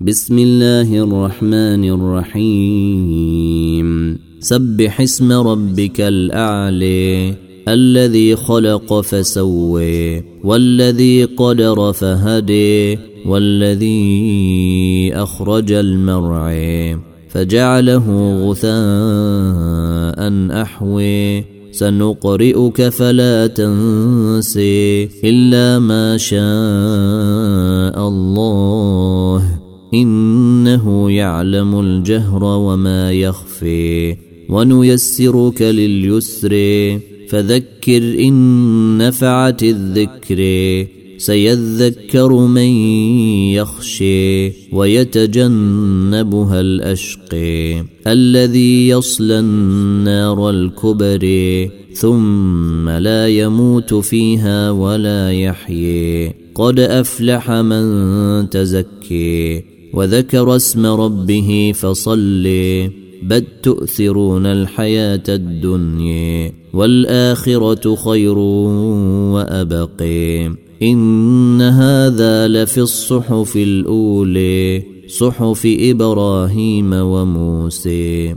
بسم الله الرحمن الرحيم. سبح اسم ربك الأعلى الذي خلق فسوي والذي قدر فهدي والذي أخرج المرعى فجعله غثاء احوي سنقرئك فلا تنسي إلا ما شاء إنه يعلم الجهر وما يخفي ونيسرك لليسر فذكر إن نفعت الذكر سيذكر من يخشي ويتجنبها الأشقي الذي يصلى النار الكبر ثم لا يموت فيها ولا يحيي قد أفلح من تزكي وذكر اسم ربه فصلي بل تؤثرون الحياة الدنيا والآخرة خير وأبقي. إن هذا لفي الصحف الاولي صحف إبراهيم وموسى.